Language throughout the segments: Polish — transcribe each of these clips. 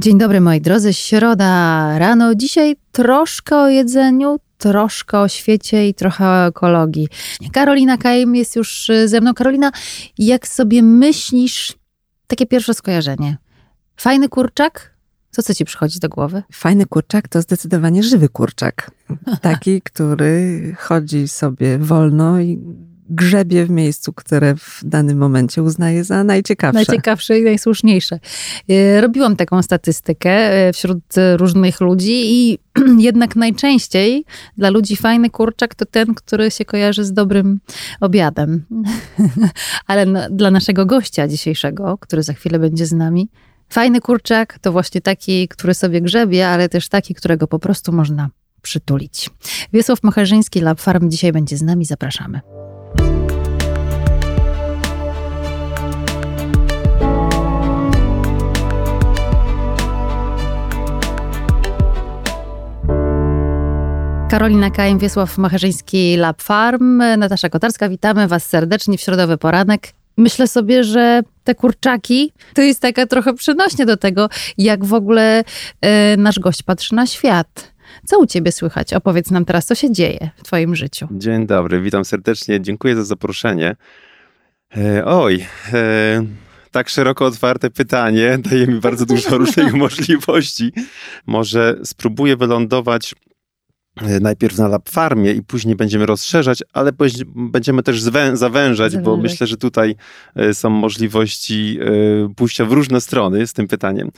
Dzień dobry moi drodzy, środa rano. Dzisiaj troszkę o jedzeniu, troszkę o świecie i trochę o ekologii. Karolina Kajem jest już ze mną. Karolina, jak sobie myślisz, takie pierwsze skojarzenie. Fajny kurczak? Co co ci przychodzi do głowy? Fajny kurczak to zdecydowanie żywy kurczak. Taki, który chodzi sobie wolno i grzebie w miejscu, które w danym momencie uznaje za najciekawsze. Najciekawsze i najsłuszniejsze. E, robiłam taką statystykę e, wśród różnych ludzi i jednak najczęściej dla ludzi fajny kurczak to ten, który się kojarzy z dobrym obiadem. Ale dla naszego gościa dzisiejszego, który za chwilę będzie z nami, fajny kurczak to właśnie taki, który sobie grzebie, ale też taki, którego po prostu można przytulić. Wiesław Macharzyński, Lab Farm dzisiaj będzie z nami. Zapraszamy. Karolina Kajem, Wiesław Macharzyński, Lab Farm, Natasza Kotarska, witamy Was serdecznie w środowy poranek. Myślę sobie, że te kurczaki to jest taka trochę przenośnie do tego, jak w ogóle e, nasz gość patrzy na świat. Co u ciebie słychać? Opowiedz nam teraz, co się dzieje w twoim życiu. Dzień dobry, witam serdecznie, dziękuję za zaproszenie. E, oj, e, tak szeroko otwarte pytanie daje mi bardzo dużo różnych możliwości. Może spróbuję wylądować najpierw na lab farmie i później będziemy rozszerzać, ale będziemy też zawężać, zawężać, bo myślę, że tutaj e, są możliwości e, pójścia w różne strony z tym pytaniem.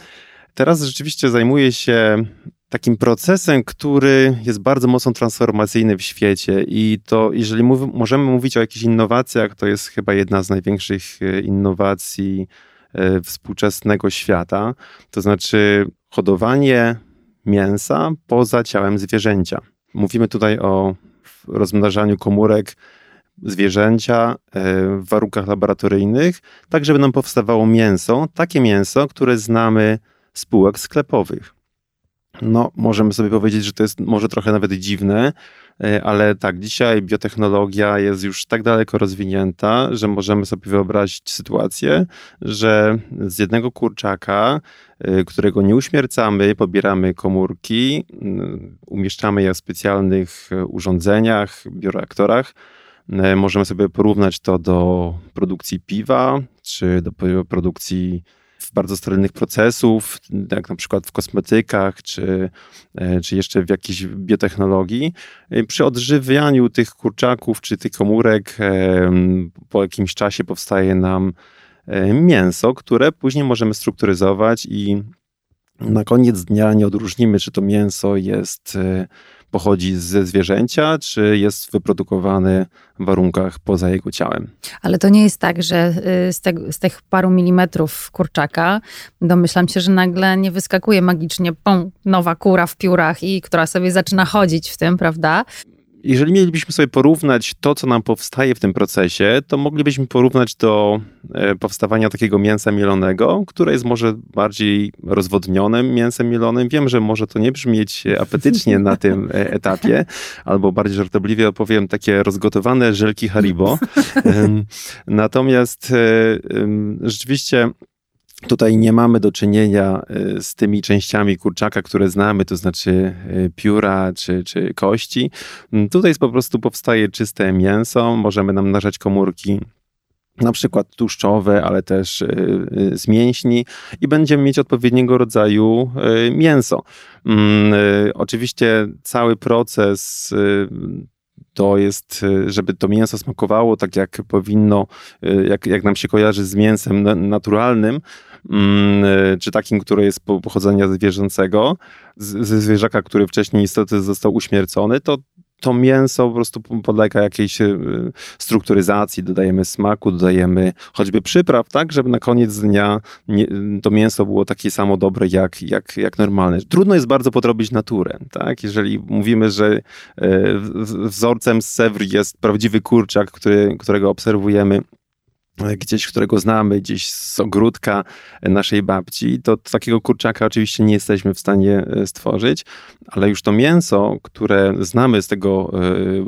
Teraz rzeczywiście zajmuję się takim procesem, który jest bardzo mocno transformacyjny w świecie i to, jeżeli mów, możemy mówić o jakichś innowacjach, to jest chyba jedna z największych innowacji współczesnego świata, to znaczy hodowanie mięsa poza ciałem zwierzęcia. Mówimy tutaj o rozmnażaniu komórek zwierzęcia e, w warunkach laboratoryjnych, tak żeby nam powstawało mięso, takie mięso, które znamy z spółek sklepowych. No, możemy sobie powiedzieć, że to jest może trochę nawet dziwne, e, ale tak, dzisiaj biotechnologia jest już tak daleko rozwinięta, że możemy sobie wyobrazić sytuację, że z jednego kurczaka, e, którego nie uśmiercamy, pobieramy komórki, umieszczamy je w specjalnych e, urządzeniach, bioreaktorach. Możemy sobie porównać to do produkcji piwa, czy do produkcji bardzo sterylnych procesów, jak na przykład w kosmetykach, czy, e, czy jeszcze w jakiejś biotechnologii. E, przy odżywianiu tych kurczaków, czy tych komórek e, po jakimś czasie powstaje nam mięso, które później możemy strukturyzować i na koniec dnia nie odróżnimy, czy to mięso jest pochodzi ze zwierzęcia, czy jest wyprodukowany w warunkach poza jego ciałem. Ale to nie jest tak, że y, z, te, z tych paru milimetrów kurczaka domyślam się, że nagle nie wyskakuje magicznie pum, nowa kura w piórach i która sobie zaczyna chodzić w tym, prawda? Jeżeli mielibyśmy sobie porównać to, co nam powstaje w tym procesie, to moglibyśmy porównać do e, powstawania takiego mięsa mielonego, które jest może bardziej rozwodnionym mięsem mielonym. Wiem, że może to nie brzmieć apetycznie na tym e, etapie, albo bardziej żartobliwie opowiem takie rozgotowane żelki Haribo. Natomiast e, rzeczywiście Tutaj nie mamy do czynienia y, z tymi częściami kurczaka, które znamy, to znaczy y, pióra czy, czy kości. Mm, tutaj jest po prostu powstaje czyste mięso, możemy nam narzać komórki na przykład tłuszczowe, ale też y, z mięśni i będziemy mieć odpowiedniego rodzaju mięso. Mm, oczywiście cały proces to jest, żeby to mięso smakowało tak jak powinno, jak, jak nam się kojarzy z mięsem naturalnym, czy takim, które jest pochodzenia zwierzęcego, ze zwierzaka, który wcześniej niestety został uśmiercony, to to mięso po prostu podlega jakiejś y, strukturyzacji, dodajemy smaku, dodajemy choćby przypraw, tak, żeby na koniec dnia nie, to mięso było takie samo dobre jak, jak, jak normalne. Trudno jest bardzo podrobić naturę, tak, jeżeli mówimy, że y, wzorcem z Sewry jest prawdziwy kurczak, który, którego obserwujemy gdzieś, którego znamy, gdzieś z ogródka naszej babci, to takiego kurczaka oczywiście nie jesteśmy w stanie e, stworzyć, ale już to mięso, które znamy z tego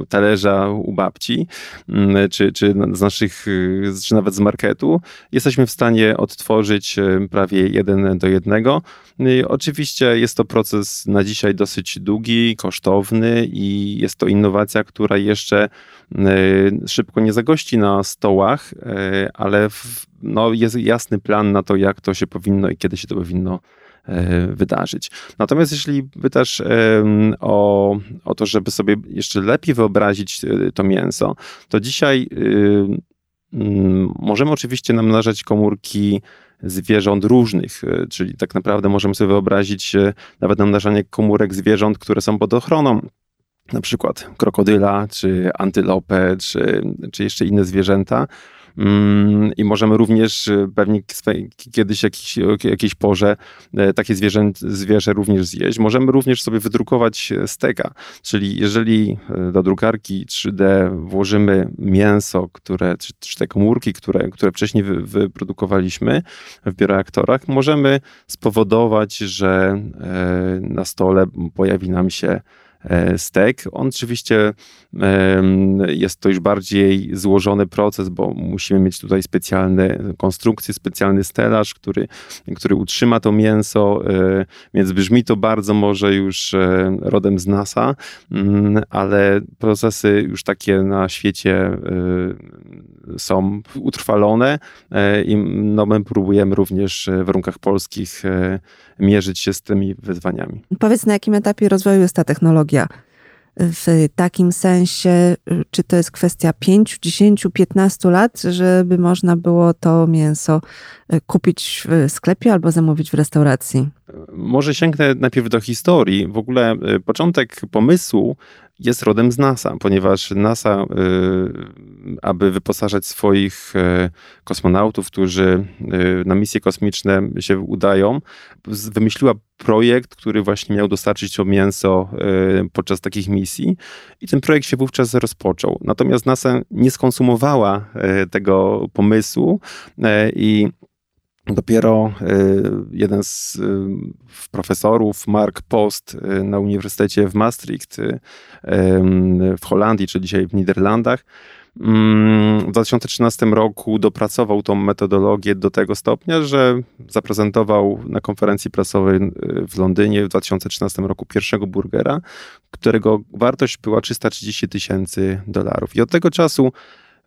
e, talerza u babci, mm, czy, czy z naszych, e, czy nawet z marketu, jesteśmy w stanie odtworzyć prawie jeden do jednego. No oczywiście jest to proces na dzisiaj dosyć długi, kosztowny i jest to innowacja, która jeszcze szybko nie zagości na stołach, ale w, no, jest jasny plan na to, jak to się powinno i kiedy się to powinno e, wydarzyć. Natomiast jeśli pytasz o, o to, żeby sobie jeszcze lepiej wyobrazić e, to mięso, to dzisiaj możemy oczywiście namnażać komórki zwierząt różnych, e, czyli tak naprawdę możemy sobie wyobrazić nawet namnażanie komórek zwierząt, które są pod ochroną na przykład krokodyla, czy antylopę, czy, czy jeszcze inne zwierzęta, I możemy również e, pewnie kiedyś jakiś, jakiejś porze e, takie zwierzę, zwierzę również zjeść. Możemy również sobie wydrukować e, steka, czyli jeżeli do drukarki 3D włożymy mięso, które, czy, czy te komórki, które, które wcześniej wy, wyprodukowaliśmy w bioreaktorach, możemy spowodować, że na stole pojawi nam się E, stek. On oczywiście jest to już bardziej złożony proces, bo musimy mieć tutaj specjalne konstrukcje, specjalny stelaż, który, który utrzyma to mięso, e, więc brzmi to bardzo może już e, rodem z NASA, mm, ale procesy już takie na świecie są utrwalone i no, my próbujemy również w warunkach polskich mierzyć się z tymi wyzwaniami. Powiedz, na jakim etapie rozwoju jest ta technologia? W takim sensie, czy to jest kwestia 5, 10, 15 lat, żeby można było to mięso e, kupić w sklepie albo zamówić w restauracji? Może sięgnę najpierw do historii. W ogóle e, początek pomysłu jest rodem z NASA, ponieważ NASA, y, aby wyposażać swoich y, kosmonautów, którzy y, na misje kosmiczne się udają, wymyśliła projekt, który właśnie miał dostarczyć to mięso podczas takich misji i ten projekt się wówczas rozpoczął. Natomiast NASA nie skonsumowała tego pomysłu i Dopiero jeden z profesorów, Mark Post, na Uniwersytecie w Maastricht w Holandii, czy dzisiaj w Niderlandach, mm, w 2013 roku dopracował tą metodologię do tego stopnia, że zaprezentował na konferencji prasowej w Londynie w 2013 roku pierwszego burgera, którego wartość była 330 tysięcy dolarów. I od tego czasu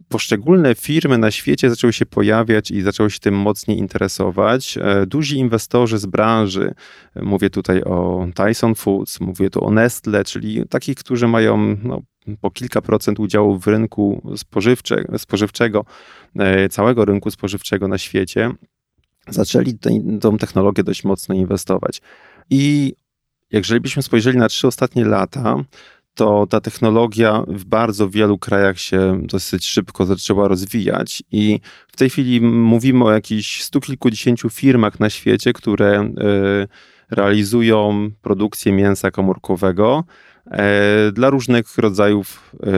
poszczególne firmy na świecie zaczęły się pojawiać i zaczęły się tym mocniej interesować. E, duzi inwestorzy z branży, e, mówię tutaj o Tyson Foods, mówię tu o Nestle, czyli takich, którzy mają no, po kilka procent udziału w rynku spożywcze, spożywczego, e, całego rynku spożywczego na świecie, zaczęli tą technologię dość mocno inwestować. I jeżeli byśmy spojrzeli na trzy ostatnie lata, to ta technologia w bardzo wielu krajach się dosyć szybko zaczęła rozwijać i w tej chwili mówimy o jakichś stu kilkudziesięciu firmach na świecie, które e, realizują produkcję mięsa komórkowego dla różnych rodzajów e,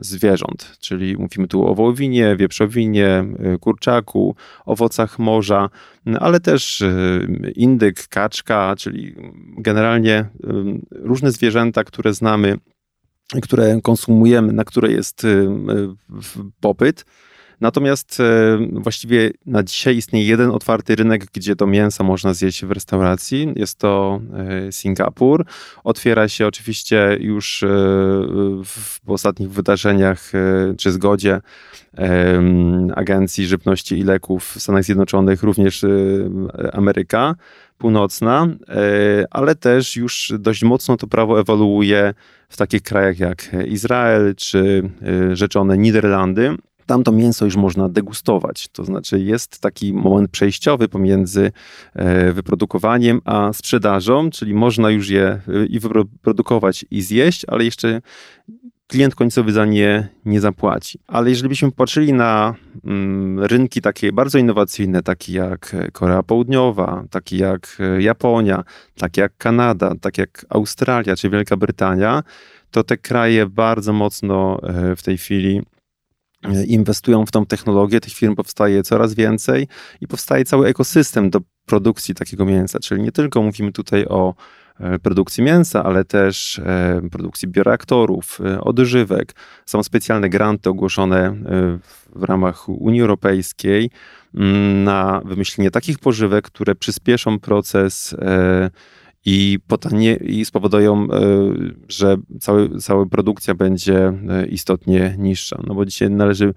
zwierząt, czyli mówimy tu o wołowinie, wieprzowinie, kurczaku, owocach morza, ale też indyk, kaczka, czyli generalnie różne zwierzęta, które znamy, które konsumujemy, na które jest popyt Natomiast e, właściwie na dzisiaj istnieje jeden otwarty rynek, gdzie to mięso można zjeść w restauracji. Jest to e, Singapur. Otwiera się oczywiście już e, w ostatnich wydarzeniach czy zgodzie Agencji Żywności i Leków w Stanach Zjednoczonych, również Ameryka Północna, ale też już dość mocno to prawo ewoluuje w takich krajach jak Izrael czy rzeczone Niderlandy tam to mięso już można degustować. To znaczy jest taki moment przejściowy pomiędzy e, wyprodukowaniem a sprzedażą, czyli można już je e, i wyprodukować i zjeść, ale jeszcze klient końcowy za nie nie zapłaci. Ale jeżeli byśmy patrzyli na mm, rynki takie bardzo innowacyjne, takie jak Korea Południowa, takie jak e, Japonia, takie jak Kanada, takie jak Australia czy Wielka Brytania, to te kraje bardzo mocno w tej chwili inwestują w tą technologię, tych firm powstaje coraz więcej i powstaje cały ekosystem do produkcji takiego mięsa. Czyli nie tylko mówimy tutaj o e, produkcji mięsa, ale też e, produkcji bioreaktorów, e, odżywek. Są specjalne granty ogłoszone w ramach Unii Europejskiej mm, na wymyślenie takich pożywek, które przyspieszą proces i, potanie, i spowodują, że cały, cała produkcja będzie istotnie niższa. No bo dzisiaj należy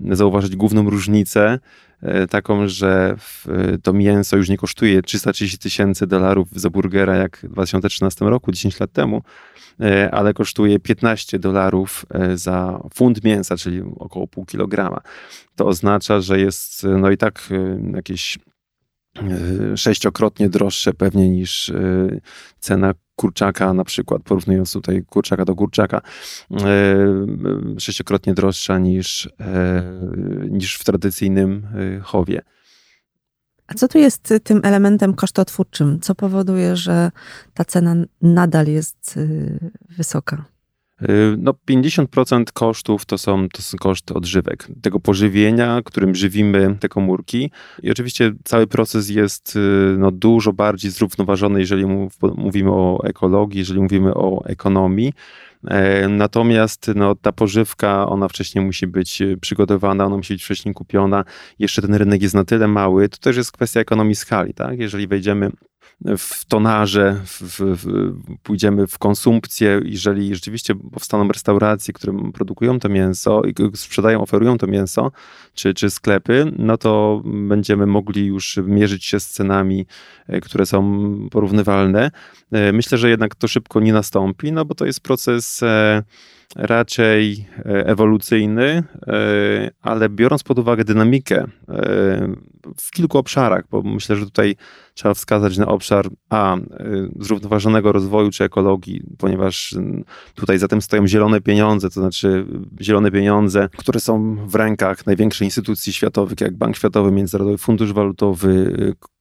zauważyć główną różnicę E, taką, że to mięso już nie kosztuje 330 tysięcy dolarów za burgera jak w 2013 roku, 10 lat temu, e, ale kosztuje 15 dolarów e, za funt mięsa, czyli około pół kilograma. To oznacza, że jest no i tak jakieś sześciokrotnie droższe pewnie niż cena kurczaka na przykład, porównując tutaj kurczaka do kurczaka, e, sześciokrotnie droższa niż, niż w tradycyjnym chowie. A co tu jest tym elementem kosztotwórczym? Co powoduje, że ta cena nadal jest wysoka? Y, no 50% kosztów to są, to są koszty odżywek, tego pożywienia, którym żywimy te komórki. I oczywiście cały proces jest y, no, dużo bardziej zrównoważony, jeżeli mówimy o ekologii, jeżeli mówimy o ekonomii. E, natomiast no, ta pożywka, ona wcześniej musi być przygotowana, ona musi być wcześniej kupiona. Jeszcze ten rynek jest na tyle mały, to też jest kwestia ekonomii skali. Tak? Jeżeli wejdziemy w tonarze, w, w, pójdziemy w konsumpcję, jeżeli rzeczywiście powstaną restauracje, które produkują to mięso i sprzedają, oferują to mięso, czy, czy sklepy, no to będziemy mogli już mierzyć się z cenami, e, które są porównywalne. E, myślę, że jednak to szybko nie nastąpi, no bo to jest proces e, raczej ewolucyjny, ale biorąc pod uwagę dynamikę w kilku obszarach, bo myślę, że tutaj trzeba wskazać na obszar A, zrównoważonego rozwoju czy ekologii, ponieważ tutaj za tym stoją zielone pieniądze, to znaczy zielone pieniądze, które są w rękach największych instytucji światowych, jak Bank Światowy, Międzynarodowy Fundusz Walutowy,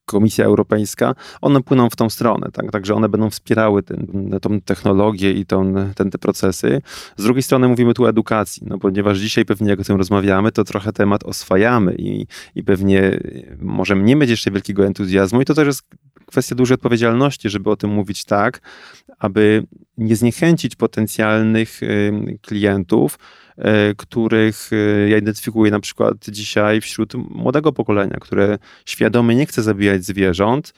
Komisja Europejska, one płyną w tą stronę, tak? także one będą wspierały ten, tą technologię i tą, ten, te procesy. Z drugiej strony mówimy tu o edukacji, no ponieważ dzisiaj pewnie jak o tym rozmawiamy, to trochę temat oswajamy i, i pewnie możemy nie mieć jeszcze wielkiego entuzjazmu i to też jest kwestia dużej odpowiedzialności, żeby o tym mówić tak, aby nie zniechęcić potencjalnych klientów, E, których e, ja identyfikuję na przykład dzisiaj wśród młodego pokolenia, które świadomie nie chce zabijać zwierząt,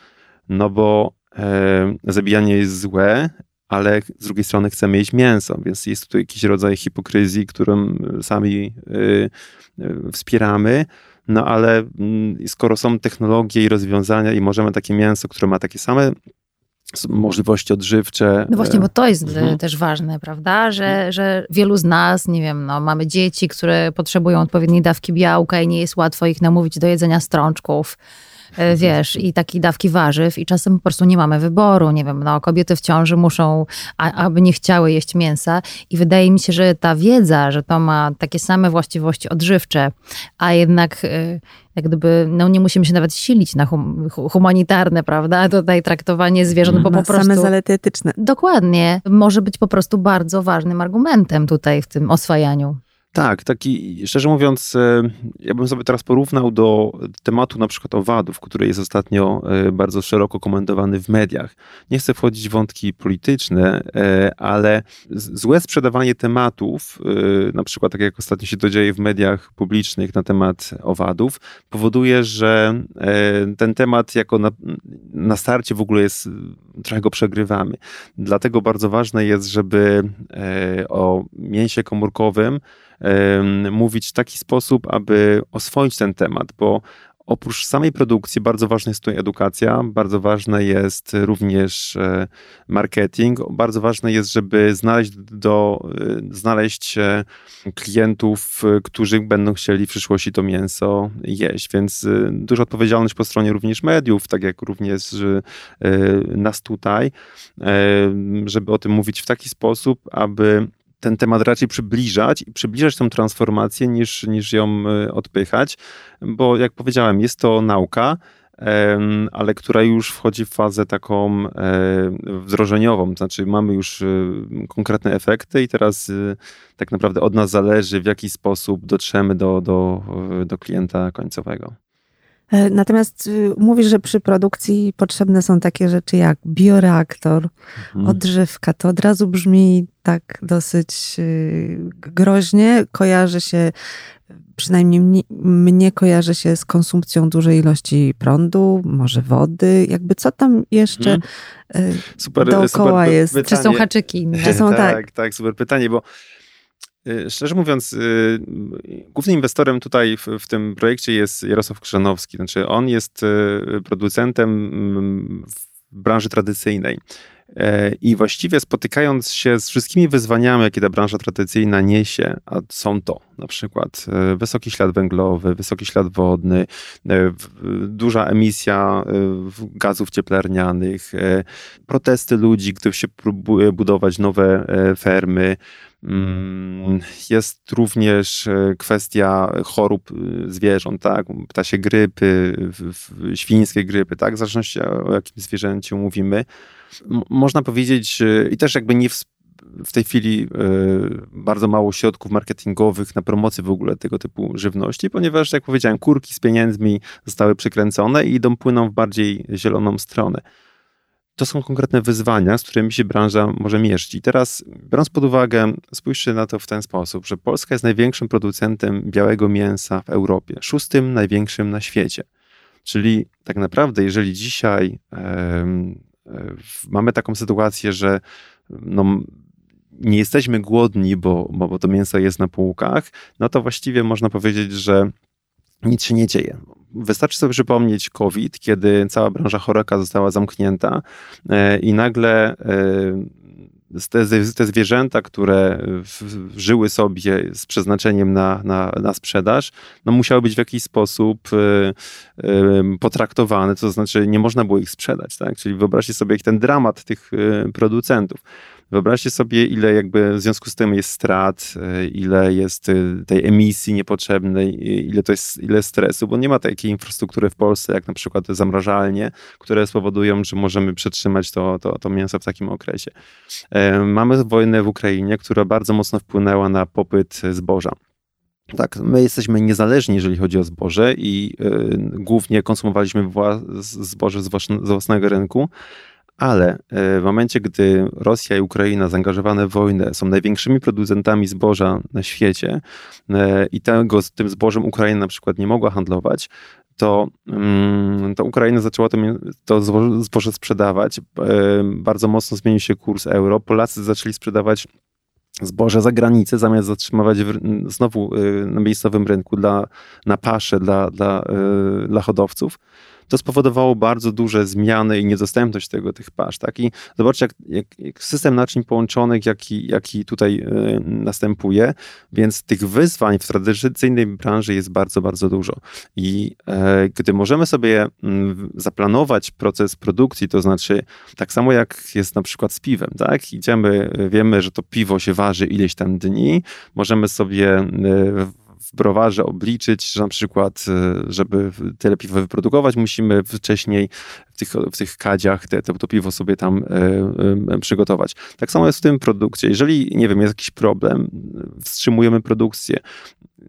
no bo e, zabijanie jest złe, ale z drugiej strony chcemy jeść mięso, więc jest tu jakiś rodzaj hipokryzji, którą sami wspieramy. No ale mm, skoro są technologie i rozwiązania i możemy takie mięso, które ma takie same możliwości odżywcze. No właśnie, bo to jest mhm. też ważne, prawda, że, mhm. że wielu z nas, nie wiem, no, mamy dzieci, które potrzebują odpowiedniej dawki białka i nie jest łatwo ich namówić do jedzenia strączków e, wiesz, i takiej dawki warzyw i czasem po prostu nie mamy wyboru, nie wiem, no kobiety w ciąży muszą, a, aby nie chciały jeść mięsa i wydaje mi się, że ta wiedza, że to ma takie same właściwości odżywcze, a jednak y, jak gdyby, no nie musimy się nawet silić na hum, humanitarne, prawda? Tutaj traktowanie zwierząt, bo po prostu... Same zalety etyczne. Dokładnie. Może być po prostu bardzo ważnym argumentem tutaj w tym oswajaniu. Tak, taki, szczerze mówiąc, e, ja bym sobie teraz porównał do tematu na przykład owadów, który jest ostatnio e, bardzo szeroko komentowany w mediach. Nie chcę wchodzić w wątki polityczne, e, ale złe sprzedawanie tematów, na przykład tak jak ostatnio się to dzieje w mediach publicznych na temat owadów, powoduje, że ten temat jako na, na starcie w ogóle jest, trochę go przegrywamy. Dlatego bardzo ważne jest, żeby o mięsie komórkowym mówić w taki sposób, aby oswoić ten temat, bo oprócz samej produkcji bardzo ważna jest tutaj edukacja, bardzo ważne jest również e, marketing, bardzo ważne jest, żeby znaleźć, do, e, znaleźć e, klientów, którzy będą chcieli w przyszłości to mięso jeść, więc duża odpowiedzialność po stronie również mediów, tak jak również nas tutaj, żeby o tym mówić w taki sposób, aby ten temat raczej przybliżać i przybliżać tę transformację niż, niż ją e, odpychać, bo jak powiedziałem, jest to nauka, ale która już wchodzi w fazę taką wdrożeniową, znaczy mamy już konkretne efekty i teraz tak naprawdę od nas zależy, w jaki sposób dotrzemy do, do, do klienta końcowego. E, natomiast y, mówisz, że przy produkcji potrzebne są takie rzeczy jak bioreaktor, mhm. odżywka. To od razu brzmi tak dosyć y, groźnie. Kojarzy się, przynajmniej mnie, mnie kojarzy się z konsumpcją dużej ilości prądu, może wody. Jakby co tam jeszcze mhm. Y, super, dookoła super jest? Pytanie. Czy są haczyki? Czy są, tak, tak, tak, super pytanie, bo szczerze mówiąc, y, głównym inwestorem tutaj w, w, tym projekcie jest Jarosław Krzanowski. Znaczy, on jest y, producentem mm, w branży tradycyjnej. E, I właściwie spotykając się z wszystkimi wyzwaniami, jakie ta branża tradycyjna niesie, a są to na przykład e, wysoki ślad węglowy, wysoki ślad wodny, e, duża emisja gazów cieplarnianych, protesty ludzi, których się próbuje budować nowe fermy, Mm, jest również kwestia chorób zwierząt, tak? Ptasie grypy, świńskie grypy, tak? W zależności o jakim zwierzęciu mówimy. Można powiedzieć, i też jakby nie w, tej chwili e, bardzo mało środków marketingowych na promocję w ogóle tego typu żywności, ponieważ, jak powiedziałem, kurki z pieniędzmi zostały przykręcone i idą płyną w bardziej zieloną stronę to są konkretne wyzwania, z którymi się branża może mierzyć. I teraz, biorąc pod uwagę, spójrzcie na to w ten sposób, że Polska jest największym producentem białego mięsa w Europie, szóstym największym na świecie. Czyli tak naprawdę, jeżeli dzisiaj mamy taką sytuację, że no, nie jesteśmy głodni, bo, bo to mięso jest na półkach, no to właściwie można powiedzieć, że nic się nie dzieje. Wystarczy sobie przypomnieć COVID, kiedy cała branża choreka została zamknięta e, i nagle e, te, te zwierzęta, które żyły sobie z przeznaczeniem na, na, na sprzedaż, no musiały być w jakiś sposób e, potraktowane, to znaczy nie można było ich sprzedać. Tak? Czyli wyobraźcie sobie ten dramat tych producentów. Wyobraźcie sobie, ile jakby w związku z tym jest strat, e, ile jest e, tej emisji niepotrzebnej, ile to jest, ile stresu, bo nie ma takiej infrastruktury w Polsce, jak na przykład zamrażalnie, które spowodują, że możemy przetrzymać to, to, to mięso w takim okresie. E, mamy wojnę w Ukrainie, która bardzo mocno wpłynęła na popyt zboża. Tak, my jesteśmy niezależni, jeżeli chodzi o zboże i y, głównie konsumowaliśmy zboże z, z własnego rynku, ale e, w momencie, gdy Rosja i Ukraina zaangażowane w wojnę są największymi producentami zboża na świecie e, i tego, z tym zbożem Ukraina na przykład nie mogła handlować, to, mm, to Ukraina zaczęła to, to zboże sprzedawać. E, bardzo mocno zmienił się kurs euro. Polacy zaczęli sprzedawać zboże za granicę, zamiast zatrzymywać znowu na miejscowym rynku dla, na pasze dla, dla, dla hodowców to spowodowało bardzo duże zmiany i niedostępność tego, tych pasz. Tak? I zobaczcie, jak, jak, jak system naczyń połączonych, jaki, jaki tutaj y, następuje, więc tych wyzwań w tradycyjnej branży jest bardzo, bardzo dużo. I e, gdy możemy sobie m, zaplanować proces produkcji, to znaczy tak samo jak jest na przykład z piwem, tak? Idziemy, wiemy, że to piwo się waży ileś tam dni, możemy sobie y, w browarze obliczyć, że na przykład, e, żeby tyle piwa wyprodukować, musimy wcześniej w tych, w tych kadziach te, to piwo sobie tam e, e, przygotować. Tak samo jest w tym produkcie. Jeżeli, nie wiem, jest jakiś problem, wstrzymujemy produkcję,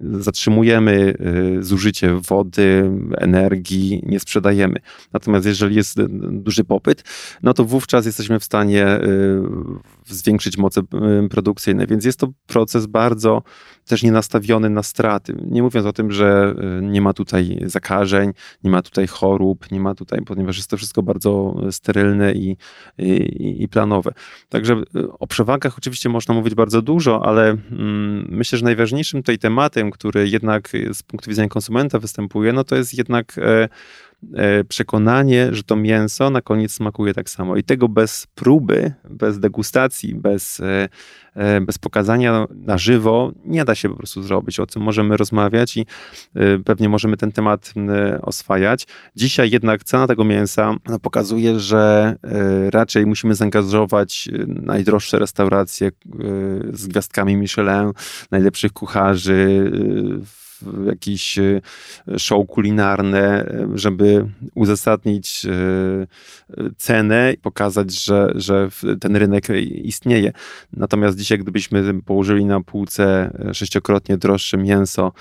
zatrzymujemy zużycie wody, energii, nie sprzedajemy. Natomiast jeżeli jest duży popyt, no to wówczas jesteśmy w stanie zwiększyć moce produkcyjne, więc jest to proces bardzo też nie nastawiony na straty. Nie mówiąc o tym, że y, nie ma tutaj zakażeń, nie ma tutaj chorób, nie ma tutaj, ponieważ jest to wszystko bardzo sterylne i, i, i planowe. Także y, o przewagach oczywiście można mówić bardzo dużo, ale mm, myślę, że najważniejszym tutaj tematem, który jednak z punktu widzenia konsumenta występuje, no to jest jednak E, przekonanie, że to mięso na koniec smakuje tak samo. I tego bez próby, bez degustacji, bez, e, e, bez pokazania na żywo nie da się po prostu zrobić. O tym możemy rozmawiać i pewnie możemy ten temat oswajać. Dzisiaj jednak cena tego mięsa no, pokazuje, że raczej musimy zaangażować najdroższe restauracje z gwiazdkami Michelin, najlepszych kucharzy, jakieś show kulinarne, żeby uzasadnić cenę i pokazać, że, że ten rynek istnieje. Natomiast dzisiaj, gdybyśmy położyli na półce sześciokrotnie droższe mięso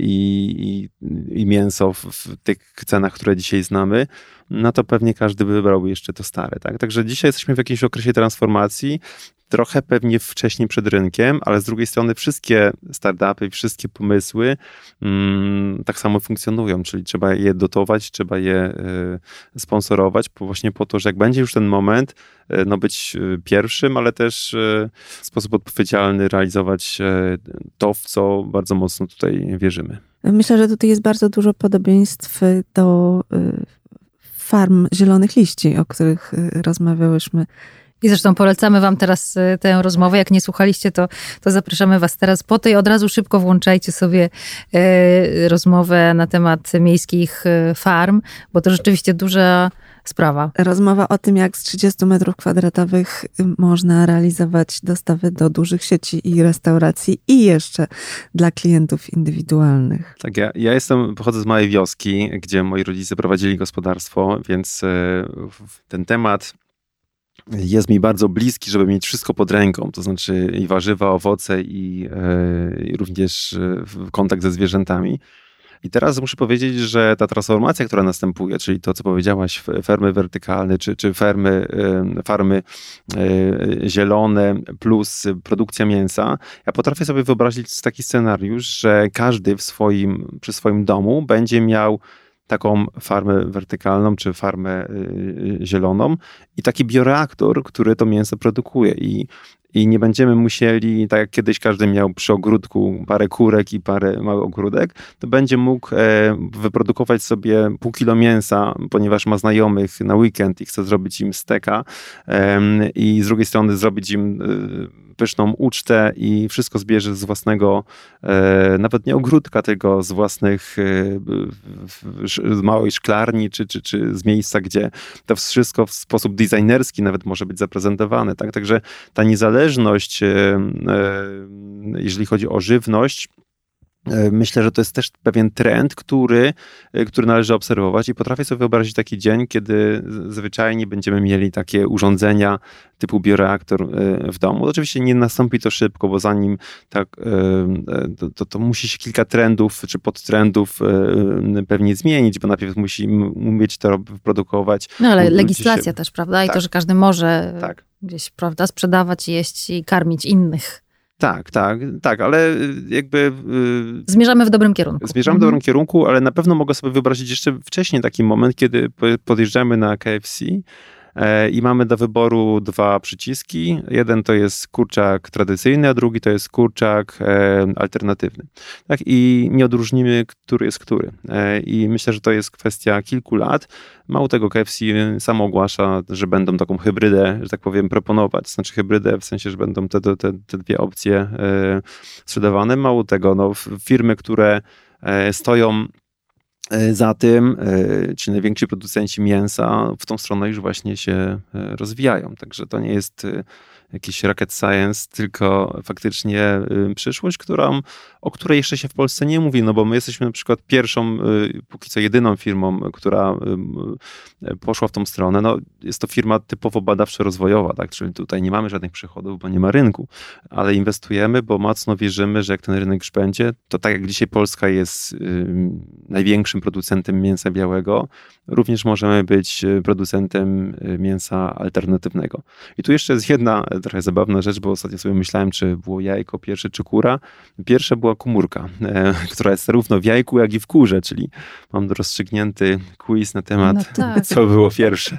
i, i, i mięso w, w tych cenach, które dzisiaj znamy, no to pewnie każdy wybrałby jeszcze to stare. Tak? Także dzisiaj jesteśmy w jakimś okresie transformacji, trochę pewnie wcześniej przed rynkiem, ale z drugiej strony wszystkie startupy, wszystkie pomysły mm, tak samo funkcjonują, czyli trzeba je dotować, trzeba je y, sponsorować, po, właśnie po to, że jak będzie już ten moment, y, no być y, pierwszym, ale też y, w sposób odpowiedzialny realizować y, to, w co bardzo mocno tutaj wierzymy. Myślę, że tutaj jest bardzo dużo podobieństw do y, farm zielonych liści, o których y, rozmawiałyśmy. I zresztą polecamy Wam teraz y, tę rozmowę. Jak nie słuchaliście, to, to zapraszamy Was teraz po tej. Od razu szybko włączajcie sobie e, rozmowę na temat miejskich farm, bo to rzeczywiście duża sprawa. Rozmowa o tym, jak z 30 metrów kwadratowych można realizować dostawy do dużych sieci i restauracji i jeszcze dla klientów indywidualnych. Tak, ja, ja jestem, pochodzę z małej wioski, gdzie moi rodzice prowadzili gospodarstwo, więc e, ten temat jest mi bardzo bliski, żeby mieć wszystko pod ręką, to znaczy i warzywa, owoce i, e, i również e, kontakt ze zwierzętami. I teraz muszę powiedzieć, że ta transformacja, która następuje, czyli to, co powiedziałaś, fermy wertykalne, czy, czy fermy, farmy e, zielone plus produkcja mięsa, ja potrafię sobie wyobrazić taki scenariusz, że każdy w swoim, przy swoim domu będzie miał taką farmę wertykalną czy farmę y, zieloną i taki bioreaktor, który to mięso produkuje. I i nie będziemy musieli, tak jak kiedyś każdy miał przy ogródku parę kurek i parę mały ogródek, to będzie mógł e, wyprodukować sobie pół kilo mięsa, ponieważ ma znajomych na weekend i chce zrobić im steka i z drugiej strony zrobić im e, pyszną ucztę i wszystko zbierze z własnego, e, nawet nie ogródka, tylko z własnych z małej szklarni, czy, czy, czy z miejsca, gdzie to wszystko w sposób designerski nawet może być zaprezentowane. Tak? Także ta niezależność, e, jeżeli chodzi o żywność, myślę, że to jest też pewien trend, który, e, który należy obserwować i potrafię sobie wyobrazić taki dzień, kiedy zwyczajnie będziemy mieli takie urządzenia typu bioreaktor e, w domu. Oczywiście nie nastąpi to szybko, bo zanim tak, to, to, to musi się kilka trendów czy podtrendów pewnie zmienić, bo najpierw musi umieć to produkować. No ale legislacja się... też, prawda? I tak. to, że każdy może tak. gdzieś, prawda, sprzedawać, jeść i karmić innych. Tak, tak, tak, ale y, jakby. Y, zmierzamy w dobrym kierunku. Zmierzamy w dobrym kierunku, ale na pewno mogę sobie wyobrazić jeszcze wcześniej taki moment, kiedy podjeżdżamy na KFC i mamy do wyboru dwa przyciski. Jeden to jest kurczak tradycyjny, a drugi to jest kurczak e, alternatywny. Tak? I nie odróżnimy, który jest który. E, I myślę, że to jest kwestia kilku lat. Mało tego, KFC samo ogłasza, że będą taką hybrydę, że tak powiem, proponować. Znaczy hybrydę w sensie, że będą te, te, te dwie opcje sprzedawane. Mało tego, no, firmy, które stoją E, za tym e, ci najwięksi producenci mięsa w tą stronę już właśnie się e, rozwijają. Także to nie jest jakiś rocket science, tylko faktycznie przyszłość, którą, o której jeszcze się w Polsce nie mówi, no bo my jesteśmy na przykład pierwszą, póki co jedyną firmą, która poszła w tą stronę. No, jest to firma typowo badawczo-rozwojowa, tak? czyli tutaj nie mamy żadnych przychodów, bo nie ma rynku, ale inwestujemy, bo mocno wierzymy, że jak ten rynek już będzie, to tak jak dzisiaj Polska jest największym producentem mięsa białego, również możemy być producentem mięsa alternatywnego. I tu jeszcze jest jedna trochę zabawna rzecz, bo ostatnio sobie myślałem, czy było jajko pierwsze, czy kura. Pierwsze była komórka, e, która jest zarówno w jajku, jak i w kurze, czyli mam rozstrzygnięty quiz na temat, no tak. co było pierwsze.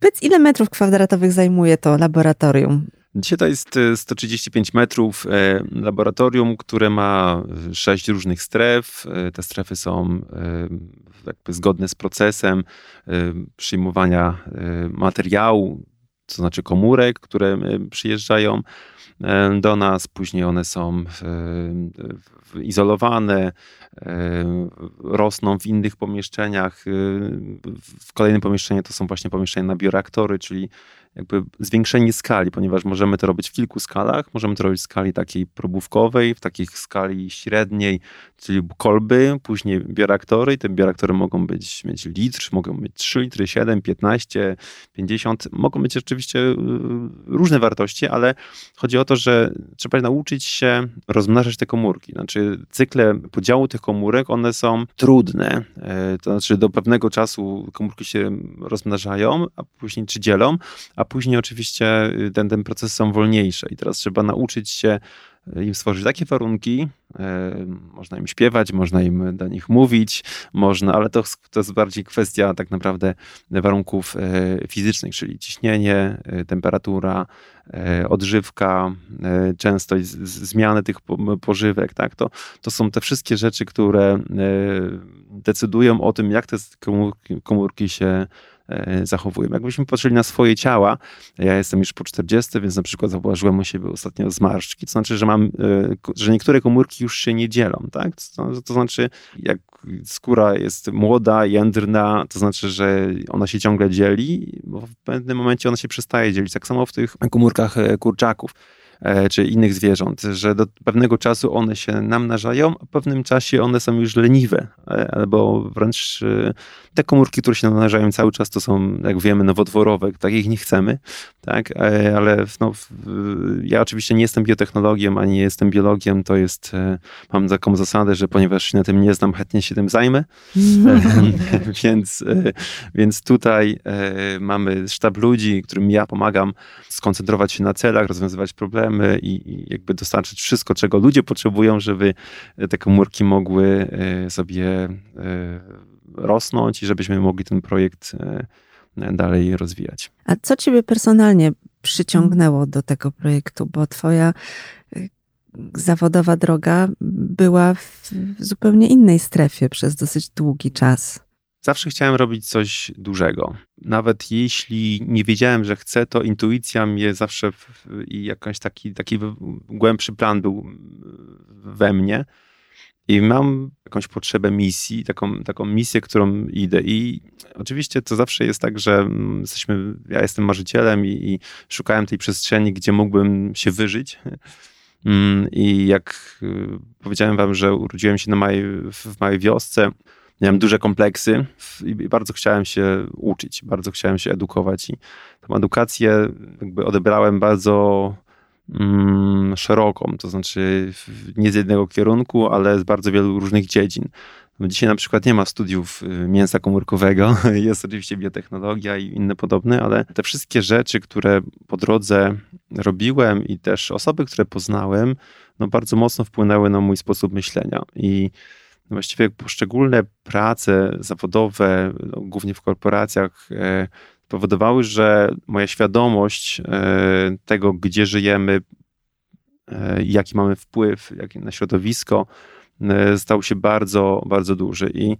Powiedz, ile metrów kwadratowych zajmuje to laboratorium? Dzisiaj to jest 135 e, metrów e, laboratorium, które ma sześć różnych stref. Te strefy są jakby zgodne z procesem przyjmowania materiału, to znaczy komórek, które przyjeżdżają e, do nas, później one są izolowane, e, rosną w innych pomieszczeniach. E, w kolejnym pomieszczeniu to są właśnie pomieszczenia na bioreaktory, czyli jakby zwiększenie skali, ponieważ możemy to robić w kilku skalach. Możemy to robić w skali takiej probówkowej, w takiej skali średniej, czyli kolby, później bioreaktory te bioreaktory mogą być, mieć litr, mogą mieć 3 litry, 7, 15, 50, mogą mieć oczywiście y, różne wartości, ale chodzi o to, że trzeba nauczyć się rozmnażać te komórki. Znaczy cykle podziału tych komórek, one są trudne, e, to znaczy do pewnego czasu komórki się rozmnażają, a później czy dzielą, a później oczywiście y, ten, ten proces są wolniejsze. I teraz trzeba nauczyć się im stworzyć takie warunki, e, można im śpiewać, można im do nich mówić, można, ale to, to jest bardziej kwestia tak naprawdę warunków e, fizycznych, czyli ciśnienie, e, temperatura, odżywka, częstość zmiany tych pożywek, tak? To, to są te wszystkie rzeczy, które decydują o tym, jak te komórki, komórki się E, zachowują. Jakbyśmy patrzyli na swoje ciała, ja jestem już po 40, więc na przykład zauważyłem u siebie ostatnio zmarszczki, to znaczy, że mam, e, że niektóre komórki już się nie dzielą, tak? To, to znaczy, jak skóra jest młoda, jędrna, to znaczy, że ona się ciągle dzieli, bo w pewnym momencie ona się przestaje dzielić. Tak samo w tych komórkach e, kurczaków. E, czy innych zwierząt, że do pewnego czasu one się namnażają, a w pewnym czasie one są już leniwe, e, albo wręcz e, te komórki, które się namnażają cały czas, to są, jak wiemy, nowotworowe, takich nie chcemy, tak, ale no, ja oczywiście nie jestem biotechnologiem, ani nie jestem biologiem, to jest, mam taką zasadę, że ponieważ się na tym nie znam, chętnie się tym zajmę, więc, więc tutaj mamy sztab ludzi, którym ja pomagam skoncentrować się na celach, rozwiązywać problemy, i, i jakby dostarczyć wszystko, czego ludzie potrzebują, żeby te komórki mogły e, sobie e, rosnąć i żebyśmy mogli ten projekt e, dalej rozwijać. A co ciebie personalnie przyciągnęło do tego projektu? Bo twoja zawodowa droga była w zupełnie innej strefie przez dosyć długi czas. Zawsze chciałem robić coś dużego. Nawet jeśli nie wiedziałem, że chcę, to intuicja mnie zawsze i jakiś taki, taki głębszy plan był we mnie. I mam jakąś potrzebę misji, taką, taką misję, którą idę. I oczywiście to zawsze jest tak, że jesteśmy, ja jestem marzycielem i, i szukałem tej przestrzeni, gdzie mógłbym się wyżyć. Mm, I jak y, powiedziałem wam, że urodziłem się na małej, w małej wiosce, miałem duże kompleksy i bardzo chciałem się uczyć, bardzo chciałem się edukować i tą edukację jakby odebrałem bardzo mm, szeroką, to znaczy nie z jednego kierunku, ale z bardzo wielu różnych dziedzin. No, dzisiaj na przykład nie ma studiów y, mięsa komórkowego, jest oczywiście biotechnologia i inne podobne, ale te wszystkie rzeczy, które po drodze robiłem i też osoby, które poznałem, no bardzo mocno wpłynęły na mój sposób myślenia i właściwie poszczególne prace zawodowe, no, głównie w korporacjach, e, powodowały, że moja świadomość e, tego, gdzie żyjemy, e, jaki mamy wpływ na środowisko, stał się bardzo, bardzo duży. I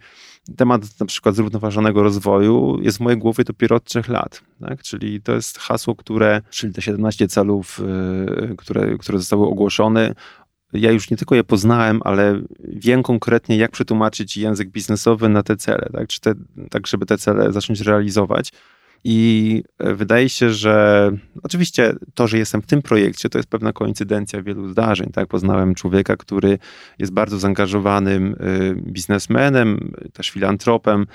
temat na przykład zrównoważonego rozwoju jest w mojej głowie dopiero od trzech lat. Tak? Czyli to jest hasło, które, czyli te 17 celów, które, które zostały ogłoszone, ja już nie tylko je poznałem, ale wiem konkretnie, jak przetłumaczyć język biznesowy na te cele, tak, Czy te, tak żeby te cele zacząć realizować. I e, wydaje się, że oczywiście to, że jestem w tym projekcie, to jest pewna koincydencja wielu zdarzeń. Tak? Poznałem człowieka, który jest bardzo zaangażowanym e, biznesmenem, też filantropem,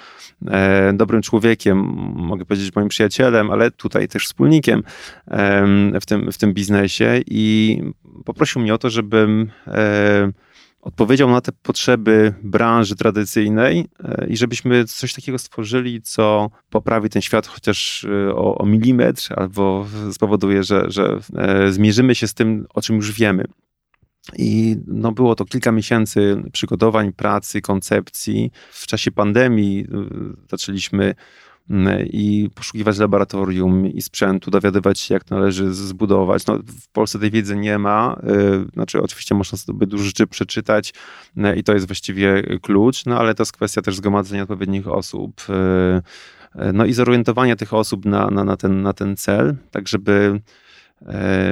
e, dobrym człowiekiem, mogę powiedzieć moim przyjacielem, ale tutaj też wspólnikiem w tym, w tym biznesie i poprosił mnie o to, żebym odpowiedział na te potrzeby branży tradycyjnej e, i żebyśmy coś takiego stworzyli, co poprawi ten świat chociaż e, o, o milimetr, albo spowoduje, że, że e, zmierzymy się z tym, o czym już wiemy. I no, było to kilka miesięcy przygotowań, pracy, koncepcji. W czasie pandemii zaczęliśmy i poszukiwać laboratorium i sprzętu, dowiadywać się, jak należy zbudować. No, w Polsce tej wiedzy nie ma. Y, znaczy, oczywiście można sobie dużo rzeczy przeczytać y, i to jest właściwie klucz, no ale to jest kwestia też zgromadzenia odpowiednich osób. Y, no i zorientowania tych osób na, na, na, ten, na ten cel, tak żeby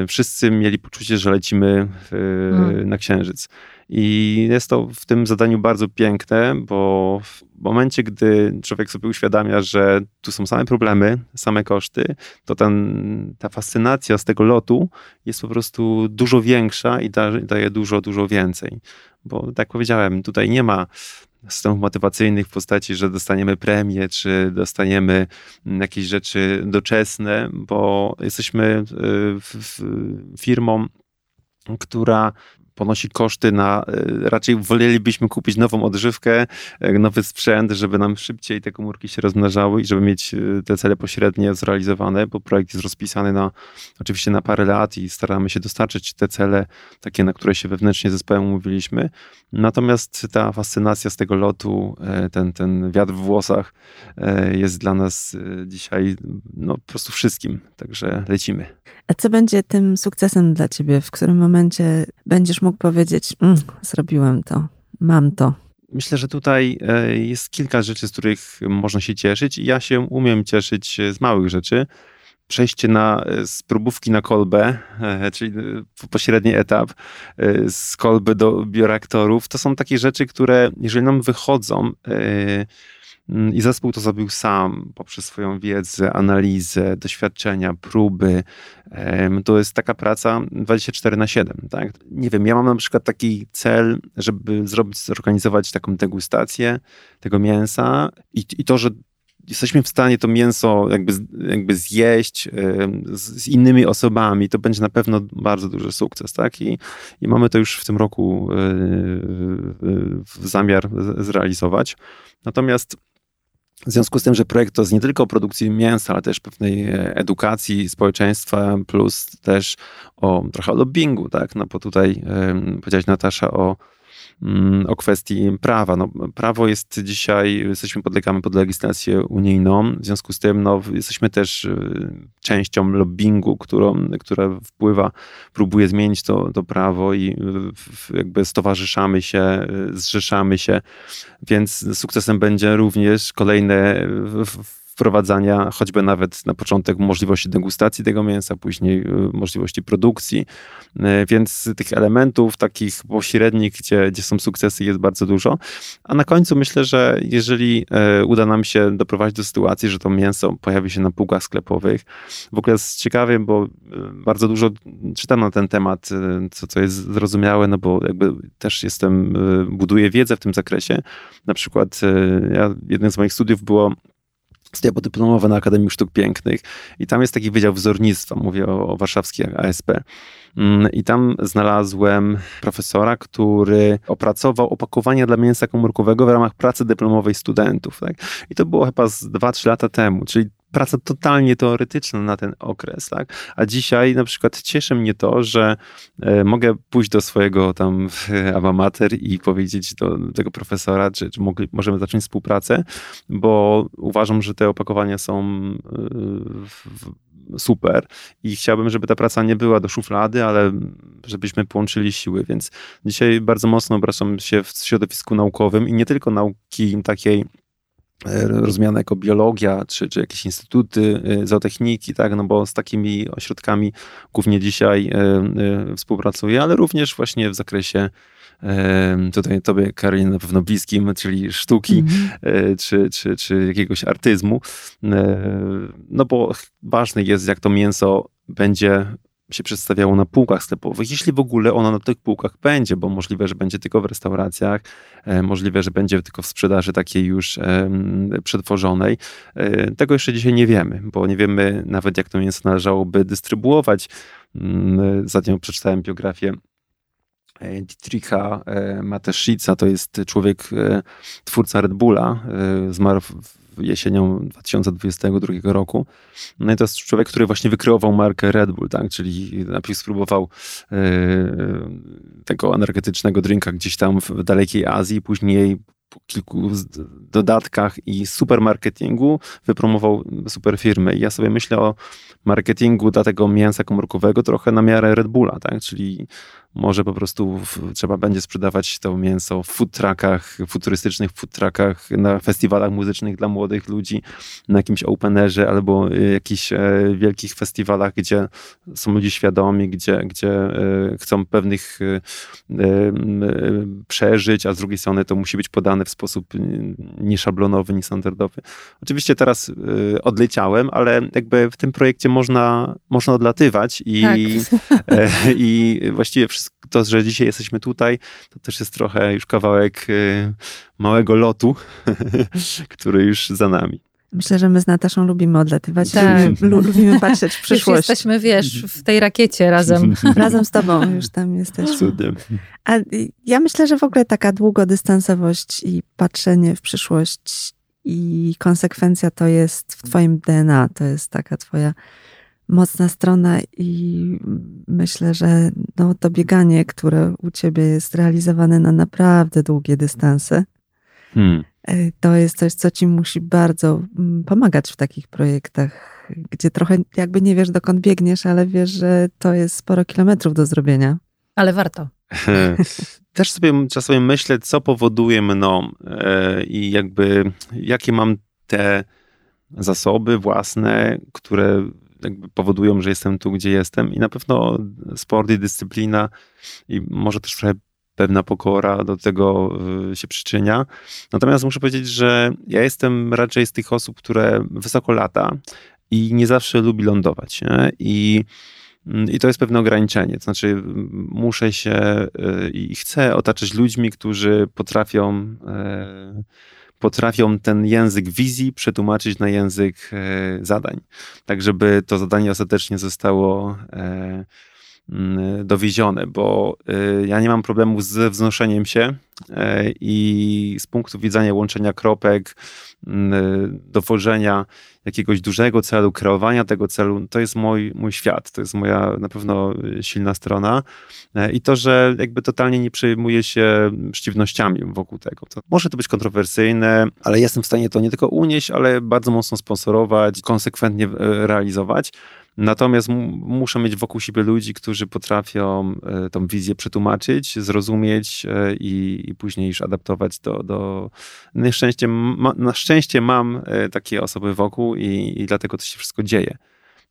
wszyscy mieli poczucie, że lecimy hmm. na Księżyc. I jest to w tym zadaniu bardzo piękne, bo w momencie, gdy człowiek sobie uświadamia, że tu są same problemy, same koszty, to ten, ta fascynacja z tego lotu jest po prostu dużo większa i da, daje dużo, dużo więcej. Bo tak powiedziałem, tutaj nie ma systemów motywacyjnych w postaci, że dostaniemy premię, czy dostaniemy jakieś rzeczy doczesne, bo jesteśmy y, firmą, która ponosi koszty na, e, raczej wolelibyśmy kupić nową odżywkę, e, nowy sprzęt, żeby nam szybciej te komórki się rozmnażały i żeby mieć e, te cele pośrednie zrealizowane, bo projekt jest rozpisany na, oczywiście na parę lat i staramy się dostarczyć te cele, takie, na które się wewnętrznie zespołem umówiliśmy. Natomiast ta fascynacja z tego lotu, ten, ten wiatr w włosach jest dla nas dzisiaj no, po prostu wszystkim, także lecimy. A co będzie tym sukcesem dla ciebie? W którym momencie będziesz mógł powiedzieć, mm, zrobiłem to, mam to? Myślę, że tutaj e, jest kilka rzeczy, z których można się cieszyć ja się umiem cieszyć z małych rzeczy. Przejście na, e, z próbówki na kolbę, e, czyli pośredni etap, z kolby do bioreaktorów, to są takie rzeczy, które jeżeli nam wychodzą, I zespół to zrobił sam poprzez swoją wiedzę, analizę, doświadczenia, próby. To jest taka praca 24 na 7. Tak? Nie wiem, ja mam na przykład taki cel, żeby zrobić, zorganizować taką degustację tego mięsa i, i to, że jesteśmy w stanie to mięso jakby, jakby zjeść z, z, innymi osobami, to będzie na pewno bardzo duży sukces, tak? I, i mamy to już w tym roku zamiar zrealizować. Natomiast w związku z tym, że projekt to jest nie tylko o produkcji mięsa, ale też pewnej e, edukacji społeczeństwa, plus też o trochę o lobbingu, tak? No bo tutaj powiedziałaś Natasza o o kwestii prawa. No, prawo jest dzisiaj, jesteśmy, podlegamy pod legislację unijną, w związku z tym no, jesteśmy też y, częścią lobbingu, którą, która wpływa, próbuje zmienić to, to prawo i jakby stowarzyszamy się, y, zrzeszamy się, więc sukcesem będzie również kolejne wprowadzania choćby nawet na początek możliwości degustacji tego mięsa, później y, możliwości produkcji. Y, więc tych elementów takich pośrednich, gdzie, gdzie są sukcesy, jest bardzo dużo. A na końcu myślę, że jeżeli y, uda nam się doprowadzić do sytuacji, że to mięso pojawi się na półkach sklepowych, w ogóle jest ciekawe, bo bardzo dużo czytam na ten temat, co, co jest zrozumiałe, no bo jakby też jestem, buduję wiedzę w tym zakresie. Na przykład ja, jednym z moich studiów było studia podyplomowe na Akademii Sztuk Pięknych i tam jest taki wydział wzornictwa, mówię o, o warszawskiej ASP. Mm, I tam znalazłem profesora, który opracował opakowania dla mięsa komórkowego w ramach pracy dyplomowej studentów. Tak? I to było chyba z 2-3 lata temu, czyli praca totalnie teoretyczna na ten okres, tak? A dzisiaj na przykład cieszy mnie to, że e, mogę pójść do swojego tam alma mater i powiedzieć do tego profesora, czy, czy mogli, możemy zacząć współpracę, bo uważam, że te opakowania są e, super i chciałbym, żeby ta praca nie była do szuflady, ale żebyśmy połączyli siły, więc dzisiaj bardzo mocno obracam się w środowisku naukowym i nie tylko nauki takiej rozumiane jako biologia, czy, czy jakieś instytuty e, zootechniki, tak, no bo z takimi ośrodkami głównie dzisiaj e, współpracuję, ale również właśnie w zakresie tutaj tobie, Karolina, na pewno bliskim, czyli sztuki, mm-hmm. czy, czy, czy jakiegoś artyzmu, no bo ważne jest, jak to mięso będzie się przedstawiało na półkach sklepowych, jeśli w ogóle ono na tych półkach będzie, bo możliwe, że będzie tylko w restauracjach, e, możliwe, że będzie tylko w sprzedaży takiej już przetworzonej. E, tego jeszcze dzisiaj nie wiemy, bo nie wiemy nawet, jak to mięso należałoby dystrybuować. Mm, Zatem przeczytałem biografię e, Dietricha Mateszica, to jest człowiek, twórca Red Bulla, zmarł jesienią 2022 roku. No i to jest człowiek, który właśnie wykreował markę Red Bull, tak? czyli najpierw spróbował tego energetycznego drinka gdzieś tam w dalekiej Azji, później kilku dodatkach i super marketingu wypromował super firmy. I ja sobie myślę o marketingu dla tego mięsa komórkowego trochę na miarę Red Bulla, tak? Czyli może po prostu w, trzeba będzie sprzedawać to mięso w food truckach, futurystycznych food truckach, na festiwalach muzycznych dla młodych ludzi, na jakimś openerze albo y, jakichś e, wielkich festiwalach, gdzie są ludzie świadomi, gdzie, gdzie e, chcą pewnych e, przeżyć, a z drugiej strony to musi być podane w sposób nieszablonowy, niestandardowy. Oczywiście teraz odleciałem, ale jakby w tym projekcie można, można odlatywać i, tak. i właściwie wszystko to, że dzisiaj jesteśmy tutaj, to też jest trochę już kawałek y, małego lotu, który już za nami. Myślę, że my z Nataszą lubimy odlatywać, tak. lubimy patrzeć w przyszłość. Już jesteśmy, wiesz, w tej rakiecie razem. razem z tobą już tam jesteśmy. Cudem. A ja myślę, że w ogóle taka długodystansowość i patrzenie w przyszłość i konsekwencja to jest w twoim DNA, to jest taka twoja mocna strona i myślę, że no, to bieganie, które u ciebie jest realizowane na naprawdę długie dystanse, hmm. To jest coś, co ci musi bardzo mm, pomagać w takich projektach, gdzie trochę jakby nie wiesz, dokąd biegniesz, ale wiesz, że to jest sporo kilometrów do zrobienia. Ale warto. Też sobie czasami myślę, co powoduje mną e, i jakby jakie mam te zasoby własne, które jakby powodują, że jestem tu, gdzie jestem i na pewno sport i dyscyplina i może też trochę pewna pokora do tego y, się przyczynia. Natomiast muszę powiedzieć, że ja jestem raczej z tych osób, które wysoko lata i nie zawsze lubi lądować. Nie? I mm, i to jest pewne ograniczenie. To znaczy, muszę się y, i chcę otaczać ludźmi, którzy potrafią e, potrafią ten język wizji przetłumaczyć na język zadań, tak żeby to zadanie ostatecznie zostało mm, dowiezione, bo e, ja nie mam problemu ze wznoszeniem się i z punktu widzenia łączenia kropek, dowożenia jakiegoś dużego celu, kreowania tego celu, to jest mój, mój świat, to jest moja na pewno silna strona i to, że jakby totalnie nie przejmuję się przeciwnościami wokół tego. To może to być kontrowersyjne, ale jestem w stanie to nie tylko unieść, ale bardzo mocno sponsorować, konsekwentnie realizować. Natomiast muszę mieć wokół siebie ludzi, którzy potrafią e, tą wizję przetłumaczyć, zrozumieć i, i później już adaptować do. do... Na, szczęście, ma, na szczęście mam takie osoby wokół i, i dlatego to się wszystko dzieje.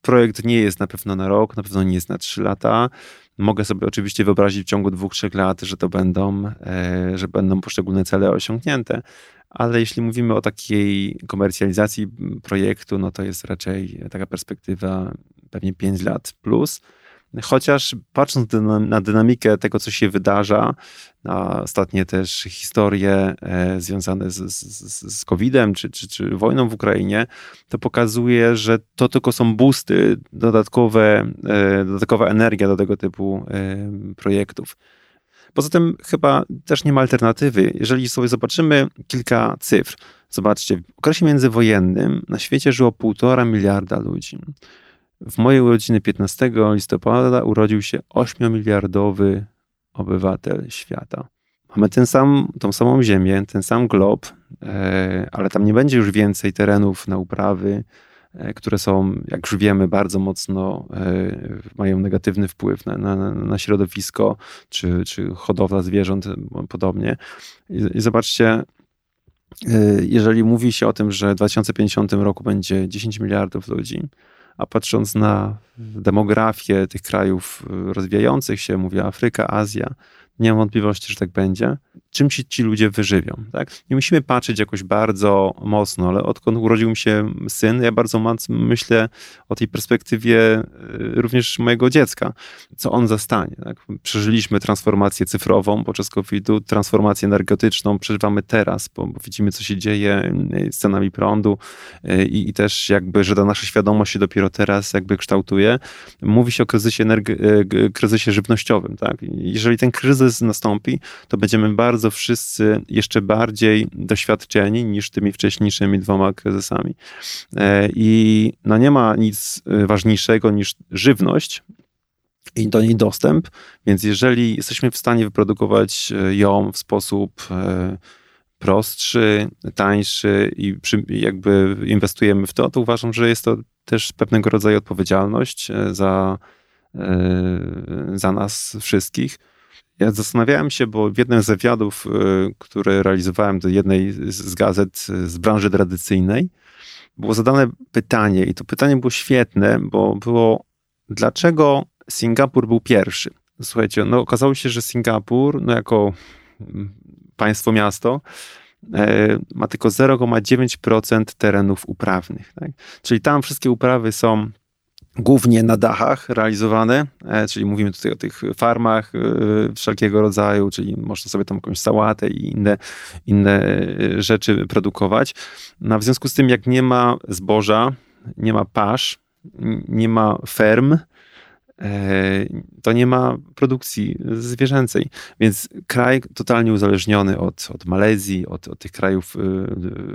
Projekt nie jest na pewno na rok, na pewno nie jest na trzy lata. Mogę sobie oczywiście wyobrazić w ciągu dwóch, trzech lat, że to będą, e, że będą poszczególne cele osiągnięte, ale jeśli mówimy o takiej komercjalizacji projektu, no to jest raczej taka perspektywa pewnie 5 lat plus. Chociaż patrząc na dynamikę tego, co się wydarza, na ostatnie też historie e, związane z, z, z COVID-em czy, czy, czy wojną w Ukrainie, to pokazuje, że to tylko są boosty, dodatkowe, e, dodatkowa energia do tego typu e, projektów. Poza tym chyba też nie ma alternatywy. Jeżeli sobie zobaczymy kilka cyfr, zobaczcie, w okresie międzywojennym na świecie żyło półtora miliarda ludzi. W mojej urodziny 15 listopada urodził się 8-miliardowy obywatel świata. Mamy ten sam, tą samą Ziemię, ten sam glob, e, ale tam nie będzie już więcej terenów na uprawy, e, które są, jak już wiemy, bardzo mocno e, mają negatywny wpływ na, na, na środowisko, czy, czy hodowla zwierząt, podobnie. I, i zobaczcie, jeżeli mówi się o tym, że w 2050 roku będzie 10 miliardów ludzi, a patrząc na demografię tych krajów rozwijających się, mówię Afryka, Azja, nie mam wątpliwości, że tak będzie czym się ci ludzie wyżywią. Tak? Nie musimy patrzeć jakoś bardzo mocno, ale odkąd urodził mi się syn, ja bardzo myślę o tej perspektywie y, również mojego dziecka, co on zastanie. Tak? Przeżyliśmy transformację cyfrową podczas COVID-u, transformację energetyczną przeżywamy teraz, bo, widzimy, co się dzieje y, z cenami prądu y, i, i, też jakby, że ta nasza świadomość się dopiero teraz jakby kształtuje. Mówi się o kryzysie, kryzysie żywnościowym. Tak? Jeżeli ten kryzys nastąpi, to będziemy bardzo wszyscy jeszcze bardziej doświadczeni niż tymi wcześniejszymi dwoma kryzysami. E, I no nie ma nic e, ważniejszego niż żywność, i do niej dostęp, więc jeżeli jesteśmy w stanie wyprodukować e, ją w sposób prostszy, tańszy i przy, jakby inwestujemy w to, to uważam, że jest to też pewnego rodzaju odpowiedzialność za, za nas wszystkich. Ja zastanawiałem się, bo w jednym z wywiadów, które realizowałem do jednej z gazet z branży tradycyjnej, było zadane pytanie, i to pytanie było świetne, bo było, dlaczego Singapur był pierwszy? Słuchajcie, no okazało się, że Singapur, no jako mm, państwo, miasto, e, ma tylko 0,9% terenów uprawnych. Tak? Czyli tam wszystkie uprawy są głównie na dachach realizowane, e, czyli mówimy tutaj o tych farmach e, wszelkiego rodzaju, czyli można sobie tam jakąś sałatę i inne, inne rzeczy produkować. No, w związku z tym, jak nie ma zboża, nie ma pasz, nie ma ferm, E, to nie ma produkcji zwierzęcej. Więc kraj totalnie uzależniony od, od Malezji, od, od tych krajów,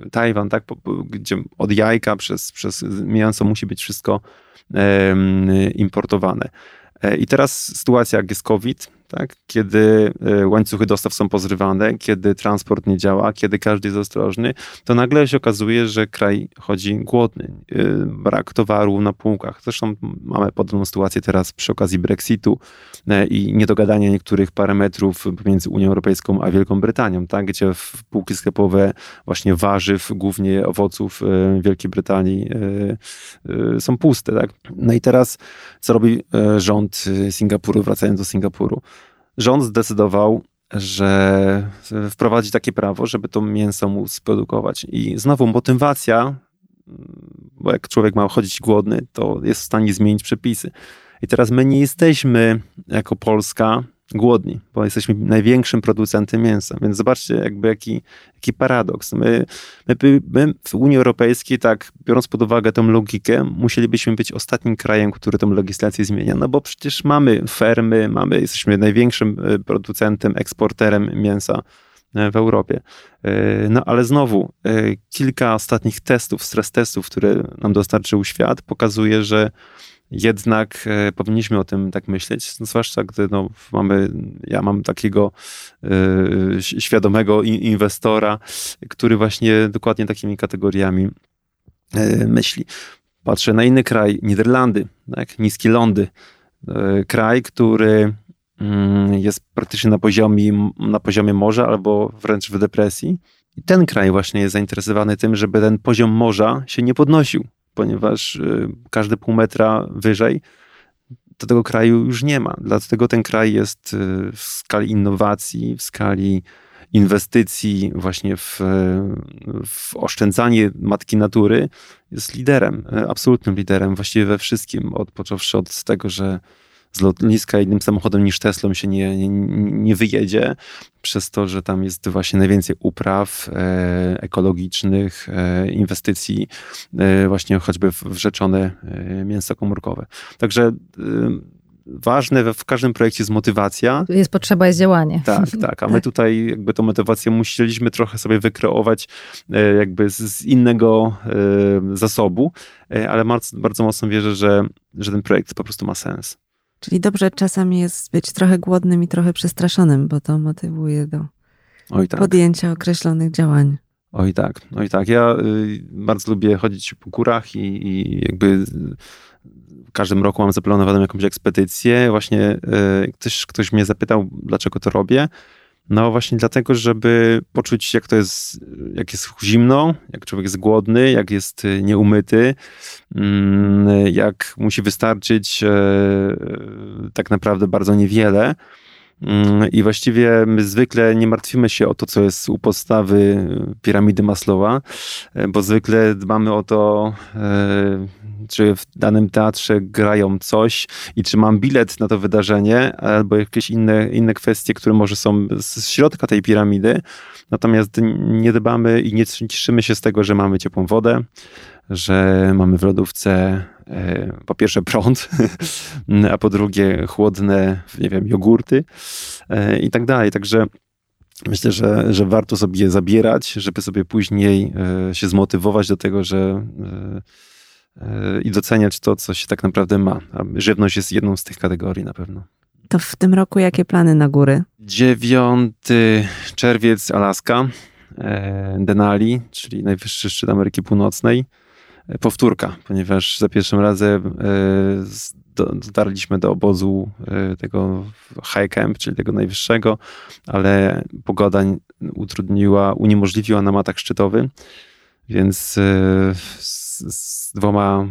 y, Tajwan, tak, gdzie od jajka przez, przez mięso musi być wszystko importowane. E, I teraz sytuacja, jak jest COVID, tak? kiedy e, łańcuchy dostaw są pozrywane, kiedy transport nie działa, kiedy każdy jest ostrożny, to nagle się okazuje, że kraj chodzi głodny. E, brak towaru na półkach. Zresztą mamy podobną sytuację teraz przy okazji Brexitu i niedogadania niektórych parametrów pomiędzy Unią Europejską a Wielką Brytanią, tak? gdzie półki sklepowe właśnie warzyw, głównie owoców Wielkiej Brytanii są puste. Tak? No i teraz co robi rząd Singapuru, wracając do Singapuru? Rząd zdecydował, że wprowadzi takie prawo, żeby to mięso móc produkować. I znowu motywacja, bo jak człowiek ma chodzić głodny, to jest w stanie zmienić przepisy. I teraz my nie jesteśmy jako Polska głodni, bo jesteśmy największym producentem mięsa. Więc zobaczcie, jakby jaki, jaki paradoks. My, my, my, w Unii Europejskiej, tak biorąc pod uwagę tę logikę, musielibyśmy być ostatnim krajem, który tę legislację zmienia. No bo przecież mamy fermy, mamy, jesteśmy największym e, producentem, eksporterem mięsa e, w Europie. E, no ale znowu, kilka ostatnich testów, stres testów, które nam dostarczył świat, pokazuje, że jednak e, powinniśmy o tym tak myśleć, zwłaszcza gdy no, mamy, ja mam takiego e, świadomego inwestora, który właśnie dokładnie takimi kategoriami e, myśli. Patrzę na inny kraj, Niderlandy, tak? niskie lądy. Kraj, który mm, jest praktycznie na poziomie, na poziomie morza albo wręcz w depresji. I ten kraj właśnie jest zainteresowany tym, żeby ten poziom morza się nie podnosił ponieważ y, każde pół metra wyżej to tego kraju już nie ma. Dlatego ten kraj jest y, w skali innowacji, w skali inwestycji właśnie w, w oszczędzanie matki natury jest liderem, absolutnym liderem właściwie we wszystkim, od, począwszy od tego, że z lotniska innym samochodem niż Teslą się nie, nie, nie wyjedzie, przez to, że tam jest właśnie najwięcej upraw e, ekologicznych, e, inwestycji, e, właśnie choćby w, w rzeczone e, mięso komórkowe. Także e, ważne w każdym projekcie jest motywacja. Jest potrzeba, jest działanie. Tak, tak. A my tak. tutaj jakby tą motywację musieliśmy trochę sobie wykreować e, jakby z innego zasobu, ale bardzo, bardzo mocno wierzę, że, że ten projekt po prostu ma sens. Czyli dobrze czasami jest być trochę głodnym i trochę przestraszonym, bo to motywuje do tak. podjęcia określonych działań. Oj tak, oj tak. Ja y, bardzo lubię chodzić po górach i, i jakby w każdym roku mam zaplanowaną jakąś ekspedycję. Właśnie y, ktoś, ktoś mnie zapytał, dlaczego to robię. No właśnie dlatego, żeby poczuć, jak to jest, jak jest zimno, jak człowiek jest głodny, jak jest y, nieumyty, mm, jak musi wystarczyć e, tak naprawdę bardzo niewiele. Mm, I właściwie my zwykle nie martwimy się o to, co jest u podstawy piramidy Maslowa, e, bo zwykle dbamy o to, e, czy w danym teatrze grają coś i czy mam bilet na to wydarzenie, albo jakieś inne, inne kwestie, które może są z środka tej piramidy. Natomiast nie dbamy i nie cieszymy się z tego, że mamy ciepłą wodę, że mamy w lodówce po pierwsze prąd, a po drugie chłodne, nie wiem, jogurty e, i tak dalej. Także myślę, że, że warto sobie zabierać, żeby sobie później e, się zmotywować do tego, że i doceniać to, co się tak naprawdę ma. A żywność jest jedną z tych kategorii na pewno. To w tym roku jakie plany na góry? 9 czerwiec Alaska, Denali, czyli najwyższy szczyt Ameryki Północnej. Powtórka, ponieważ za pierwszym razem dotarliśmy do obozu tego high camp, czyli tego najwyższego, ale pogoda utrudniła, uniemożliwiła nam atak szczytowy, więc z, z dwoma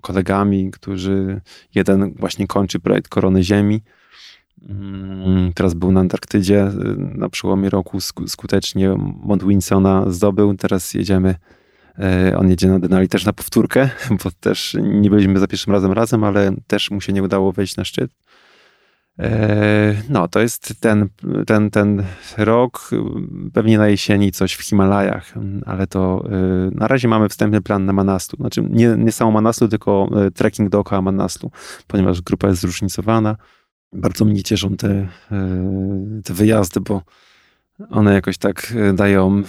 kolegami, którzy jeden właśnie kończy projekt Korony Ziemi, mm, teraz był na Antarktydzie, na przełomie roku skutecznie Mount Winsona zdobył, teraz jedziemy, e, on jedzie na Denali też na powtórkę, bo też nie byliśmy za pierwszym razem razem, ale też mu się nie udało wejść na szczyt. E, no, to jest ten, ten, ten rok, pewnie na jesieni coś w Himalajach, ale to e, na razie mamy wstępny plan na Manaslu. Znaczy nie, nie samo Manaslu, tylko e, trekking dookoła Manaslu, ponieważ grupa jest zróżnicowana. Bardzo mnie cieszą te, te wyjazdy, bo one jakoś tak dają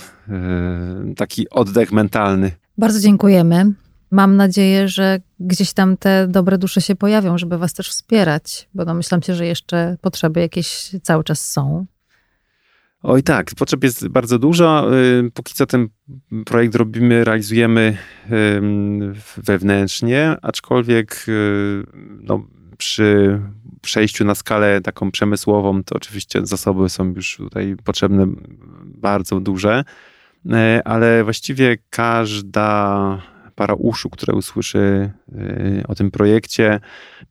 taki oddech mentalny. Bardzo dziękujemy mam nadzieję, że gdzieś tam te dobre dusze się pojawią, żeby was też wspierać, bo domyślam się, że jeszcze potrzeby jakieś cały czas są. Oj tak, potrzeb jest bardzo dużo. Y, póki co ten projekt robimy, realizujemy wewnętrznie, aczkolwiek no, przy przejściu na skalę taką przemysłową, to oczywiście zasoby są już tutaj potrzebne bardzo duże, y, ale właściwie każda para uszu, które usłyszy y, o tym projekcie,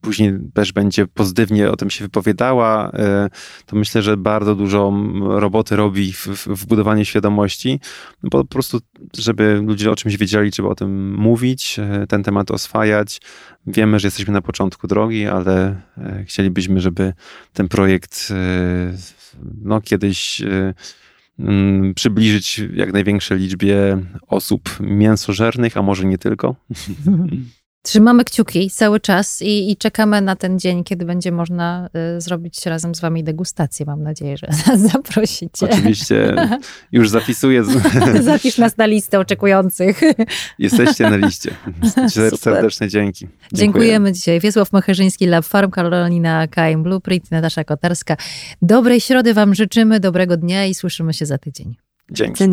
później też będzie pozytywnie o tym się wypowiadała, y, to myślę, że bardzo dużo roboty robi w, w budowaniu świadomości, no po prostu, żeby ludzie o czymś wiedzieli, trzeba o tym mówić, y, ten temat oswajać. Wiemy, że jesteśmy na początku drogi, ale chcielibyśmy, żeby ten projekt no, kiedyś przybliżyć jak największej liczbie osób mięsożernych, a może nie tylko. Trzymamy kciuki cały czas i, i, czekamy na ten dzień, kiedy będzie można y, zrobić razem z wami degustację. Mam nadzieję, że nas zaprosicie. Oczywiście, już zapisuję. Zapisz nas na listę oczekujących. Jesteście na liście. Serdeczne dzięki. Dziękujemy, Dziękujemy dzisiaj. Wiesław Macherzyński, Lab Farm, Karolina KM Blueprint, Natasza Kotarska. Dobrej środy wam życzymy, dobrego dnia i słyszymy się za tydzień. Dzięki.